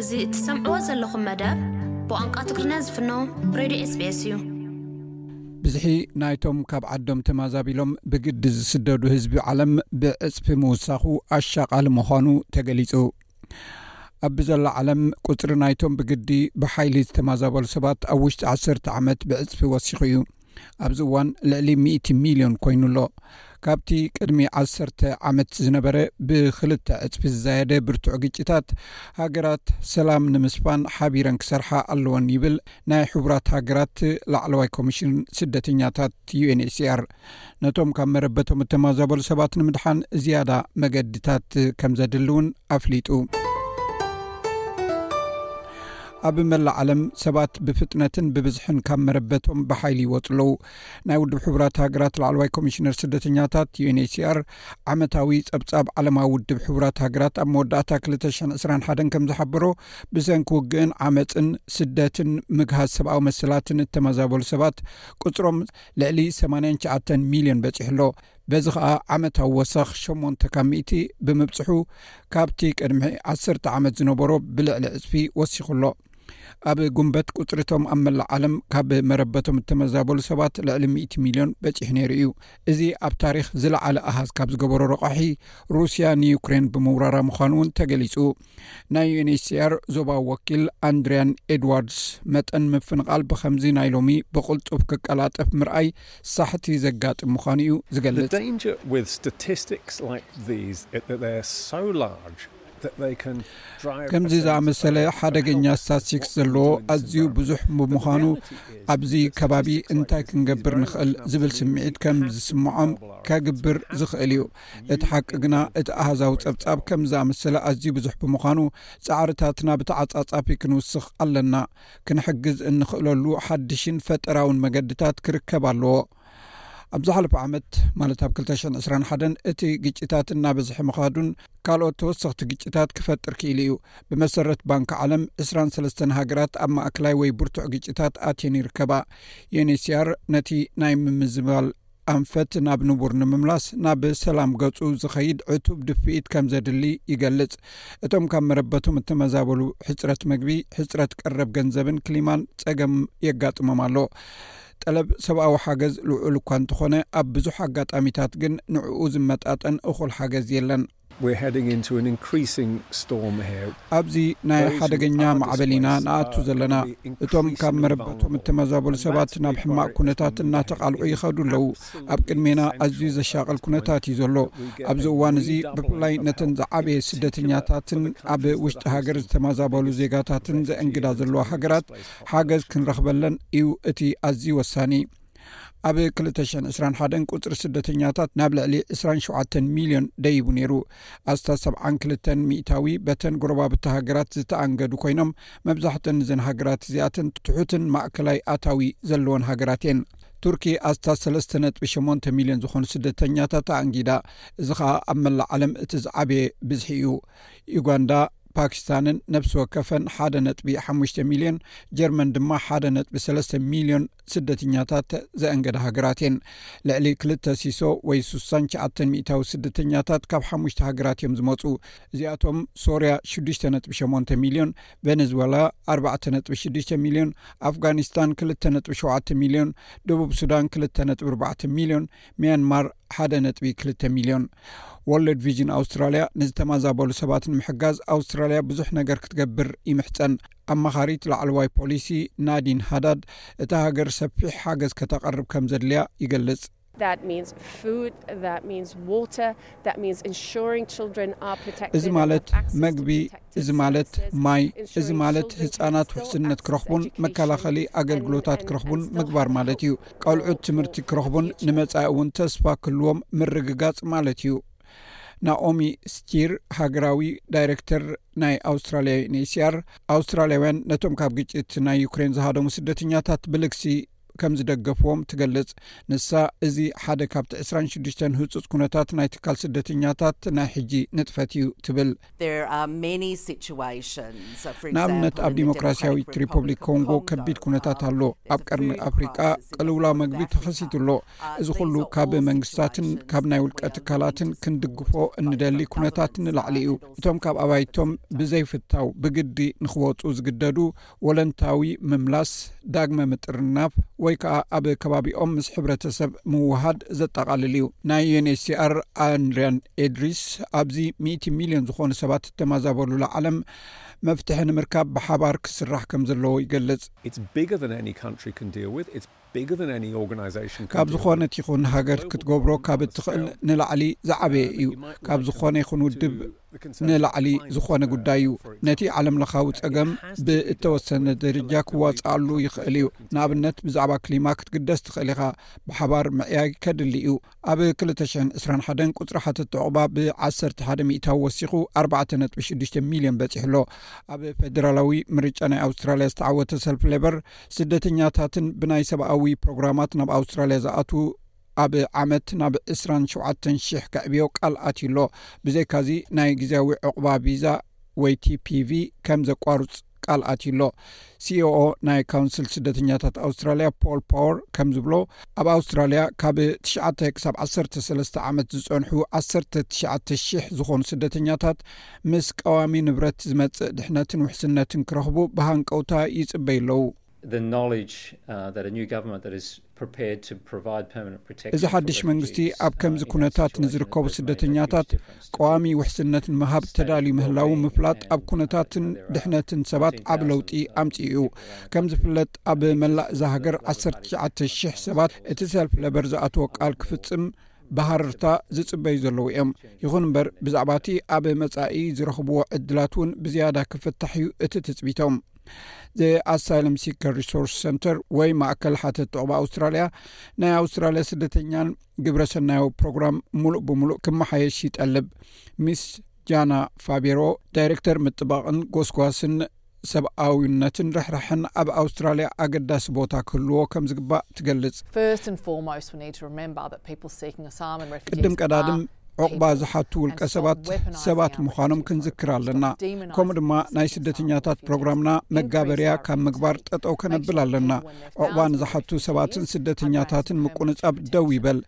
እዚ እትሰምዕዎ ዘለኹም መደብ ብቋንቋ ትግርኛ ዝፍኖ ሬድዮ ኤስቤስ እዩ። ብዝሒ ናይቶም ካብ ዓዶም ተማዛቢሎም ብግዲ ዝስደዱ ህዝቢ ዓለም ብዕፅፊ ምውሳኹ ኣሻቓሊ ምዃኑ ተገሊፁ። ኣብ ብዘሎ ዓለም ቁፅሪ ናይቶም ብግዲ ብሓይሊ ዝተማዛበሉ ሰባት ኣብ ውሽጢ ዓሰርተ ዓመት ብዕፅፊ ወሲኹ እዩ። ኣብዚ እዋን ልዕሊ ሚእቲ ሚልዮን ኮይኑ ኣሎ ካብቲ ቅድሚ ዓሰርተ ዓመት ዝነበረ ብክልተ ዕፅፊ ዝዛየደ ብርቱዕ ግጭታት ሃገራት ሰላም ንምስፋን ሓቢረን ክሰርሓ ኣለዎን ይብል ናይ ሕቡራት ሃገራት ላዕለዋይ ኮሚሽን ስደተኛታት ዩኤንኤችሲኣር ነቶም ካብ መረበቶም እተማዛበሉ ሰባት ንምድሓን ዝያዳ መገድታት ከም ዘድሊ እውን ኣፍሊጡ ኣብ መላእ ዓለም ሰባት ብፍጥነትን ብብዝሕን ካብ መረበቶም ብሓይሊ ይወፁ ኣለዉ ናይ ውድብ ሕቡራት ሃገራት ላዕለዋይ ኮሚሽነር ስደተኛታት ዩንችሲኣር ዓመታዊ ፀብፃብ ዓለማዊ ውድብ ሕቡራት ሃገራት ኣብ መወዳእታ 221 ከም ዝሓበሮ ብሰንኪ ውግእን ዓመፅን ስደትን ምግሃዝ ሰብኣዊ መሰላትን እተመዛበሉ ሰባት ቁፅሮም ልዕሊ 89 ሚልዮን በፂሑ ኣሎ በዚ ኸኣ ዓመታዊ ወሰኽ ሸሞንተ ካብ ሚእቲ ብምብጽሑ ካብቲ ቅድሚ ዓሰርተ ዓመት ዝነበሮ ብልዕሊ ዕጽፊ ወሲኹ ኣሎ ኣብ ጉንበት ቁጽሪቶም ኣብ መላእ ዓለም ካብ መረበቶም እተመዛበሉ ሰባት ልዕሊ ሚእቲ ሚልዮን በጺሑ ነይሩ እዩ እዚ ኣብ ታሪኽ ዝለዓለ ኣሃዝ ካብ ዝገበሮ ረቋሒ ሩስያ ንዩክሬን ብምውራራ ምዃኑ እውን ተገሊጹ ናይ ዩኤንኤችሲኣር ዞባዊ ወኪል ኣንድርያን ኤድዋርድስ መጠን ምፍንቓል ብከምዚ ናይ ሎሚ ብቕልጡፍ ክቀላጠፍ ምርኣይ ሳሕቲ ዘጋጥም ምዃኑ እዩ ዝገልጽ። ከምዚ ዝኣመሰለ ሓደገኛ ስታትስቲክስ ዘለዎ ኣዝዩ ብዙሕ ብምዃኑ ኣብዚ ከባቢ እንታይ ክንገብር ንኽእል ዝብል ስምዒት ከም ዝስምዖም ከግብር ዝኽእል እዩ። እቲ ሓቂ ግና እቲ ኣሃዛዊ ጸብጻብ ከም ዝኣመሰለ ኣዝዩ ብዙሕ ብምዃኑ ጻዕርታትና ብተዓጻጻፊ ክንውስኽ ኣለና። ክንሕግዝ እንኽእለሉ ሓድሽን ፈጠራውን መገድታት ክርከብ ኣለዎ። ኣብ ዝሓለፈ ዓመት ማለት ኣብ 221 እቲ ግጭታት እናበዝሐ ምኻዱን ካልኦት ተወሰኽቲ ግጭታት ክፈጥር ክኢሉ እዩ ብመሰረት ባንኪ ዓለም 23 ሃገራት ኣብ ማእክላይ ወይ ብርቱዕ ግጭታት ኣትየን ይርከባ ዩኒስያር ነቲ ናይ ምምዝባል ኣንፈት ናብ ንቡር ንምምላስ ናብ ሰላም ገጹ ዝኸይድ ዕቱብ ድፍኢት ከም ዘድሊ ይገልጽ። እቶም ካብ መረበቶም እተመዛበሉ ሕጽረት መግቢ፣ ሕጽረት ቀረብ ገንዘብን ክሊማን ጸገም የጋጥሞም ኣሎ። ጠለብ ሰብኣዊ ሓገዝ ልዑል እኳ እንተኾነ ኣብ ብዙሕ ኣጋጣሚታት ግን ንዕኡ ዝመጣጠን እኹል ሓገዝ የለን። ኣብዚ ናይ ሓደገኛ ማዕበል ኢና ንኣቱ ዘለና። እቶም ካብ መረበቶም እተመዛበሉ ሰባት ናብ ሕማቕ ኵነታት እናተቓልዑ ይኸዱ ኣለዉ። ኣብ ቅድሜና ኣዝዩ ዘሻቕል ኵነታት እዩ ዘሎ። ኣብዚ እዋን እዚ ብፍላይ ነተን ዝዓበየ ስደተኛታትን ኣብ ውሽጢ ሃገር ዝተመዛበሉ ዜጋታትን ዘእንግዳ ዘለዋ ሃገራት ሓገዝ ክንረኽበለን እዩ እቲ ኣዝዩ ወሳኒ። ኣብ 221 ቁፅሪ ስደተኛታት ናብ ልዕሊ 27 ሚልዮን ደይቡ ነይሩ ኣስታ 72 ሚታዊ በተን ጎረባብቲ ሃገራት ዝተኣንገዱ ኮይኖም መብዛሕተን እዘን ሃገራት እዚኣተን ትሑትን ማእከላይ ኣታዊ ዘለዎን ሃገራት እየን ቱርኪ ኣስታ 38 ሚልዮን ዝኾኑ ስደተኛታት ኣንጊዳ እዚ ከዓ ኣብ መላእ ዓለም እቲ ዝዓበየ ብዝሒ እዩ ዩጋንዳ ፓኪስታንን ነብሲ ወከፈን ሓደ ነጥቢ ሓሙሽተ ሚልዮን ጀርመን ድማ ሓደ ነጥቢ ሰለስተ ሚልዮን ስደተኛታት ዘእንገዳ ሃገራት እየን ልዕሊ ክልተ ሲሶ ወይ ሱሳን ሸዓተን ሚታዊ ስደተኛታት ካብ ሓሙሽተ ሃገራት እዮም ዝመፁ እዚኣቶም ሶርያ ሽዱሽተ ነጥቢ ሸሞንተ ሚልዮን ቨነዝወላ ኣርባዕተ ነጥቢ ሽዱሽተ ሚልዮን ኣፍጋኒስታን ክልተ ነጥቢ ሸውዓተ ሚልዮን ደቡብ ሱዳን ክልተ ነጥቢ ኣርባዕተ ሚልዮን ሚያንማር ሓደ ነጥቢ ክልተ ሚልዮን ወርልድ ቪዥን ኣውስትራልያ ንዝተማዛበሉ ሰባት ንምሕጋዝ ኣውስትራልያ ብዙሕ ነገር ክትገብር ይምሕፀን ኣማኻሪት ላዕለዋይ ፖሊሲ ናዲን ሃዳድ እታ ሃገር ሰፊሕ ሓገዝ ከተቐርብ ከም ዘድልያ ይገልጽ። እዚ ማለት መግቢ፣ እዚ ማለት ማይ፣ እዚ ማለት ህጻናት ውሕስነት ክረኽቡን መከላኸሊ ኣገልግሎታት ክረኽቡን ምግባር ማለት እዩ። ቈልዑት ትምህርቲ ክረኽቡን ንመጻኢ እውን ተስፋ ክህልዎም ምርግጋጽ ማለት እዩ። ናኦሚ ስቲር ሃገራዊ ዳይረክተር ናይ ኣውስትራልያ ዩንስያር ኣውስትራልያውያን ነቶም ካብ ግጭት ናይ ዩክሬን ዝሃደሙ ስደተኛታት ብልግሲ ከም ዝደገፍዎም ትገልጽ ንሳ እዚ ሓደ ካብቲ 26ዱሽተ ህፁፅ ኩነታት ናይ ትካል ስደተኛታት ናይ ሕጂ ንጥፈት እዩ ትብል ንኣብነት ኣብ ዲሞክራሲያዊት ሪፐብሊክ ኮንጎ ከቢድ ኩነታት ኣሎ ኣብ ቀርሚ ኣፍሪቃ ቅልውላ መግቢ ተኸሲቱ ኣሎ እዚ ኩሉ ካብ መንግስታትን ካብ ናይ ውልቀ ትካላትን ክንድግፎ እንደሊ ኩነታት ንላዕሊ እዩ እቶም ካብ ኣባይቶም ብዘይፍታው ብግዲ ንክወፁ ዝግደዱ ወለንታዊ ምምላስ ዳግመ ምጥርናፍ ወይ ከዓ ኣብ ከባቢኦም ምስ ሕብረተሰብ ምውሃድ ዘጠቃልል እዩ ናይ ዩንስኣር ኣንድርያን ኤድሪስ ኣብዚ 100 ሚሊዮን ዝኾኑ ሰባት እተማዛበሉላ ዓለም መፍትሒ ንምርካብ ብሓባር ክስራሕ ከም ዘለዎ ይገልፅ ካብ ዝኾነት ይኹን ሃገር ክትገብሮ ካብ እትኽእል ንላዕሊ ዝዓበየ እዩ ካብ ዝኾነ ይኹን ውድብ ንላዕሊ ዝኾነ ጉዳይ እዩ ነቲ ዓለም ለኻዊ ፀገም ብእተወሰነ ደረጃ ክዋፅኣሉ ይኽእል እዩ ንኣብነት ብዛዕባ ክሊማ ክትግደስ ትኽእል ኢኻ ብሓባር ምዕያይ ከድሊ እዩ ኣብ 221 ቁፅሪ ሓተቲ ዕቑባ ብ11 ሚታዊ ወሲኹ 4.6 ሚልዮን በፂሑ ኣሎ ኣብ ፌደራላዊ ምርጫ ናይ ኣውስትራልያ ዝተዓወተ ሰልፊ ሌበር ስደተኛታትን ብናይ ሰብኣዊ ፕሮግራማት ናብ ኣውስትራልያ ዝኣትዉ ኣብ ዓመት ናብ 27000 ከዕብዮ ቃል ኣትዩ ኣሎ ብዘይካዚ ናይ ግዜያዊ ዕቑባ ቪዛ ወይ ቲፒቪ ከም ዘቋርፅ ቃል ኣትዩ ኣሎ ሲኦኦ ናይ ካውንስል ስደተኛታት ኣውስትራልያ ፖል ፓወር ከም ዝብሎ ኣብ ኣውስትራልያ ካብ ትሽዓተ ክሳብ ዓሰርተ ሰለስተ ዓመት ዝፀንሑ ዓሰርተ ትሽዓተ ሽሕ ዝኾኑ ስደተኛታት ምስ ቀዋሚ ንብረት ዝመፅእ ድሕነትን ውሕስነትን ክረኽቡ ብሃንቀውታ ይፅበዩ ኣለዉ እዚ ሓድሽ መንግስቲ ኣብ ከምዚ ኩነታት ንዝርከቡ ስደተኛታት ቀዋሚ ውሕስነት ንምሃብ ተዳልዩ ምህላው ምፍላጥ ኣብ ኩነታትን ድሕነትን ሰባት ዓብ ለውጢ ኣምፅኡ እዩ ከም ዝፍለጥ ኣብ መላእ እዛ ሃገር 1ሸ ሰባት እቲ ሰልፊ ለበር ዝኣተወ ቃል ክፍፅም ብሃርርታ ዝፅበዩ ዘለዉ እዮም ይኹን እምበር ብዛዕባ እቲ ኣብ መፃኢ ዝረኽብዎ ዕድላት እውን ብዝያዳ ክፍታሕ እዩ እቲ ትፅቢቶም ኣሳይለም ሲከር ሪሶርስ ሰንተር ወይ ማእከል ሓተት ጥቕባ ኣውስትራልያ ናይ ኣውስትራልያ ስደተኛን ግብረ ሰናዮ ፕሮግራም ሙሉእ ብምሉእ ክመሓየሽ ይጠልብ ሚስ ጃና ፋቢሮ ዳይረክተር ምጥባቕን ጎስጓስን ሰብኣዊነትን ርሕርሕን ኣብ ኣውስትራልያ ኣገዳሲ ቦታ ክህልዎ ከም ዝግባእ ትገልጽ ቅድም ቀዳድም ዕቑባ ዝሓቱ ውልቀ ሰባት ሰባት ምዃኖም ክንዝክር ኣለና ከምኡ ድማ ናይ ስደተኛታት ፕሮግራምና መጋበርያ ካብ ምግባር ጠጠው ከነብል ኣለና ዕቑባ ንዝሓቱ ሰባትን ስደተኛታትን ምቁንጻብ ደው ይበል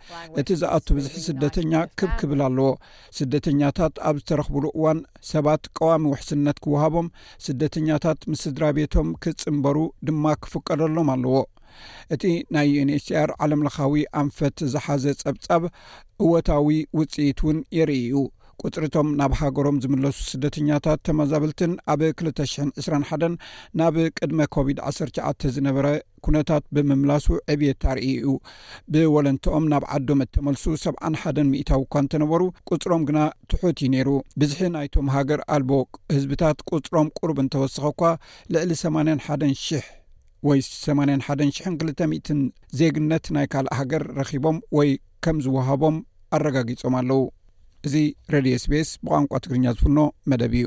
እቲ ዝኣቱ ብዝሒ ስደተኛ ክብ ክብል ኣለዎ ስደተኛታት ኣብ ዝተረኽብሉ እዋን ሰባት ቀዋሚ ውሕስነት ክወሃቦም ስደተኛታት ምስ ስድራ ቤቶም ክጽምበሩ ድማ ክፍቀደሎም ኣለዎ እቲ ናይ ዩንኤችሲኣር ዓለም ለኻዊ ኣንፈት ዝሓዘ ጸብጻብ እወታዊ ውጽኢት እውን የርኢ እዩ ቁፅሪቶም ናብ ሃገሮም ዝምለሱ ስደተኛታት ተመዛብልትን ኣብ 221 ናብ ቅድመ ኮቪድ-19 ዝነበረ ኩነታት ብምምላሱ ዕብየት ኣርእዩ እዩ ብወለንትኦም ናብ ዓዶም እተመልሱ ሰብዓን ሓደን ሚእታዊ እኳ እንተነበሩ ቁፅሮም ግና ትሑት እዩ ነይሩ ብዝሒ ናይቶም ሃገር ኣልቦ ህዝብታት ቁፅሮም ቁሩብ እንተወሰኸ እኳ ልዕሊ 81 ሽሕ ወይስ ሰማንያን ሓደን ሽሕን ክልተ ሚእትን ዜግነት ናይ ካልእ ሃገር ረኺቦም ወይ ከም ዝወሃቦም ኣረጋጊጾም ኣለዉ እዚ ረድዮ ስቤስ ብቋንቋ ትግርኛ ዝፍኖ መደብ እዩ